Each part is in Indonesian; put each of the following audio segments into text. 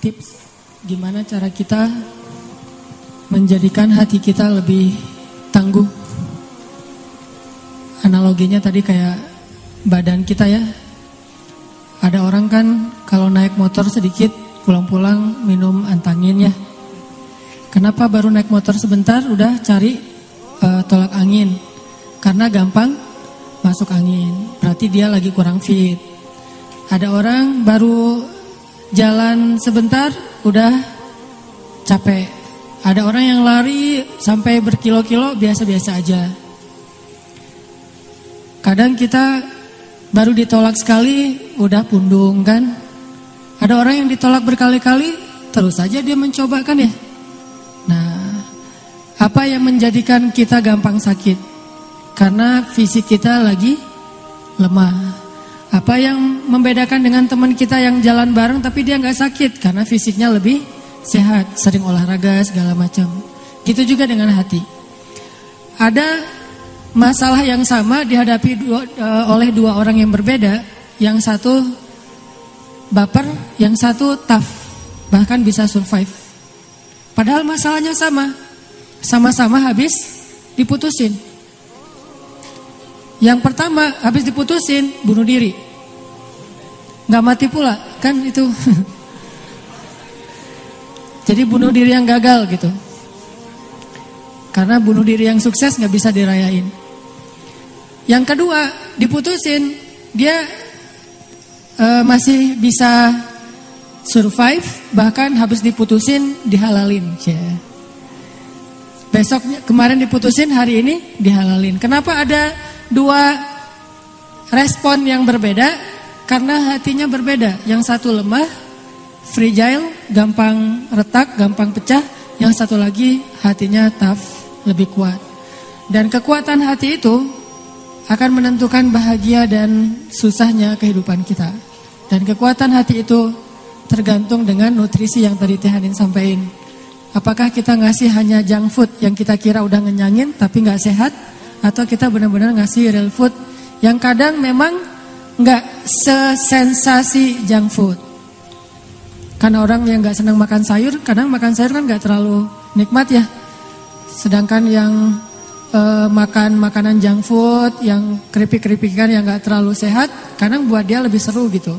tips gimana cara kita menjadikan hati kita lebih tangguh. Analoginya tadi kayak badan kita ya. Ada orang kan kalau naik motor sedikit pulang-pulang minum antangin ya. Kenapa baru naik motor sebentar udah cari uh, tolak angin? Karena gampang masuk angin. Berarti dia lagi kurang fit. Ada orang baru jalan sebentar udah capek. Ada orang yang lari sampai berkilo-kilo biasa-biasa aja. Kadang kita baru ditolak sekali udah pundung kan. Ada orang yang ditolak berkali-kali terus saja dia mencoba kan ya. Nah, apa yang menjadikan kita gampang sakit? Karena fisik kita lagi lemah. Apa yang membedakan dengan teman kita yang jalan bareng tapi dia nggak sakit karena fisiknya lebih sehat, sering olahraga segala macam. Gitu juga dengan hati. Ada masalah yang sama dihadapi dua, uh, oleh dua orang yang berbeda. Yang satu baper, yang satu tough, bahkan bisa survive. Padahal masalahnya sama, sama-sama habis diputusin. Yang pertama habis diputusin bunuh diri. Nggak mati pula, kan itu. Jadi bunuh diri yang gagal gitu. Karena bunuh diri yang sukses nggak bisa dirayain. Yang kedua diputusin, dia uh, masih bisa survive, bahkan habis diputusin dihalalin. Yeah. Besoknya kemarin diputusin, hari ini dihalalin. Kenapa ada dua respon yang berbeda karena hatinya berbeda. Yang satu lemah, fragile, gampang retak, gampang pecah. Yang satu lagi hatinya tough, lebih kuat. Dan kekuatan hati itu akan menentukan bahagia dan susahnya kehidupan kita. Dan kekuatan hati itu tergantung dengan nutrisi yang tadi Tihanin sampaikan. Apakah kita ngasih hanya junk food yang kita kira udah ngenyangin tapi nggak sehat? Atau kita benar-benar ngasih real food yang kadang memang nggak sesensasi junk food. Karena orang yang nggak senang makan sayur, kadang makan sayur kan nggak terlalu nikmat ya. Sedangkan yang uh, makan makanan junk food, yang keripik-keripikan yang nggak terlalu sehat, kadang buat dia lebih seru gitu.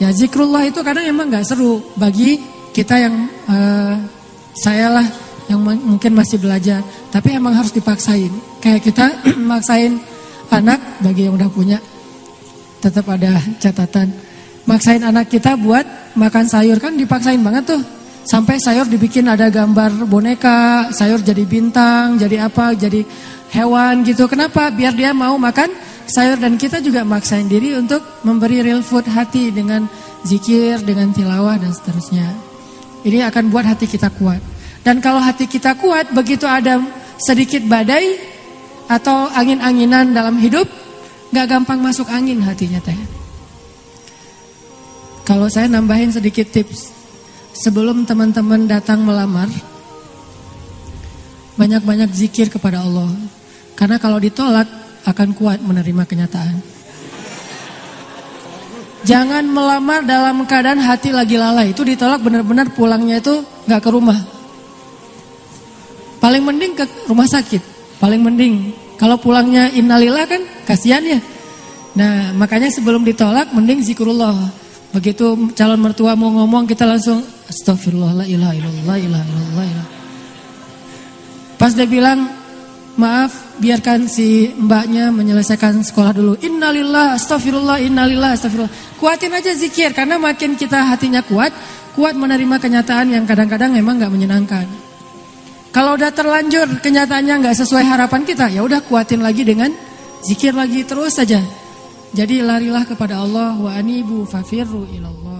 Ya zikrullah itu kadang emang nggak seru bagi kita yang uh, saya lah yang mungkin masih belajar, tapi emang harus dipaksain. Kayak kita maksain anak bagi yang udah punya, tetap ada catatan. Maksain anak kita buat makan sayur kan dipaksain banget tuh. Sampai sayur dibikin ada gambar boneka, sayur jadi bintang, jadi apa, jadi hewan gitu. Kenapa? Biar dia mau makan sayur dan kita juga maksain diri untuk memberi real food hati dengan zikir, dengan tilawah dan seterusnya. Ini akan buat hati kita kuat. Dan kalau hati kita kuat, begitu ada sedikit badai atau angin-anginan dalam hidup, gak gampang masuk angin hatinya teh. Kalau saya nambahin sedikit tips, sebelum teman-teman datang melamar, banyak-banyak zikir kepada Allah. Karena kalau ditolak, akan kuat menerima kenyataan. Jangan melamar dalam keadaan hati lagi lalai. Itu ditolak benar-benar pulangnya itu gak ke rumah. Paling mending ke rumah sakit. Paling mending. Kalau pulangnya innalillah kan kasihan ya. Nah makanya sebelum ditolak mending zikrullah. Begitu calon mertua mau ngomong kita langsung astagfirullah la ilaha illallah ilaha illallah. Pas dia bilang maaf biarkan si mbaknya menyelesaikan sekolah dulu. Innalillah astagfirullah innalillah astagfirullah. Kuatin aja zikir karena makin kita hatinya kuat, kuat menerima kenyataan yang kadang-kadang memang nggak menyenangkan. Kalau udah terlanjur kenyataannya nggak sesuai harapan kita, ya udah kuatin lagi dengan zikir lagi terus saja. Jadi larilah kepada Allah wa anibu fafirru ilallah.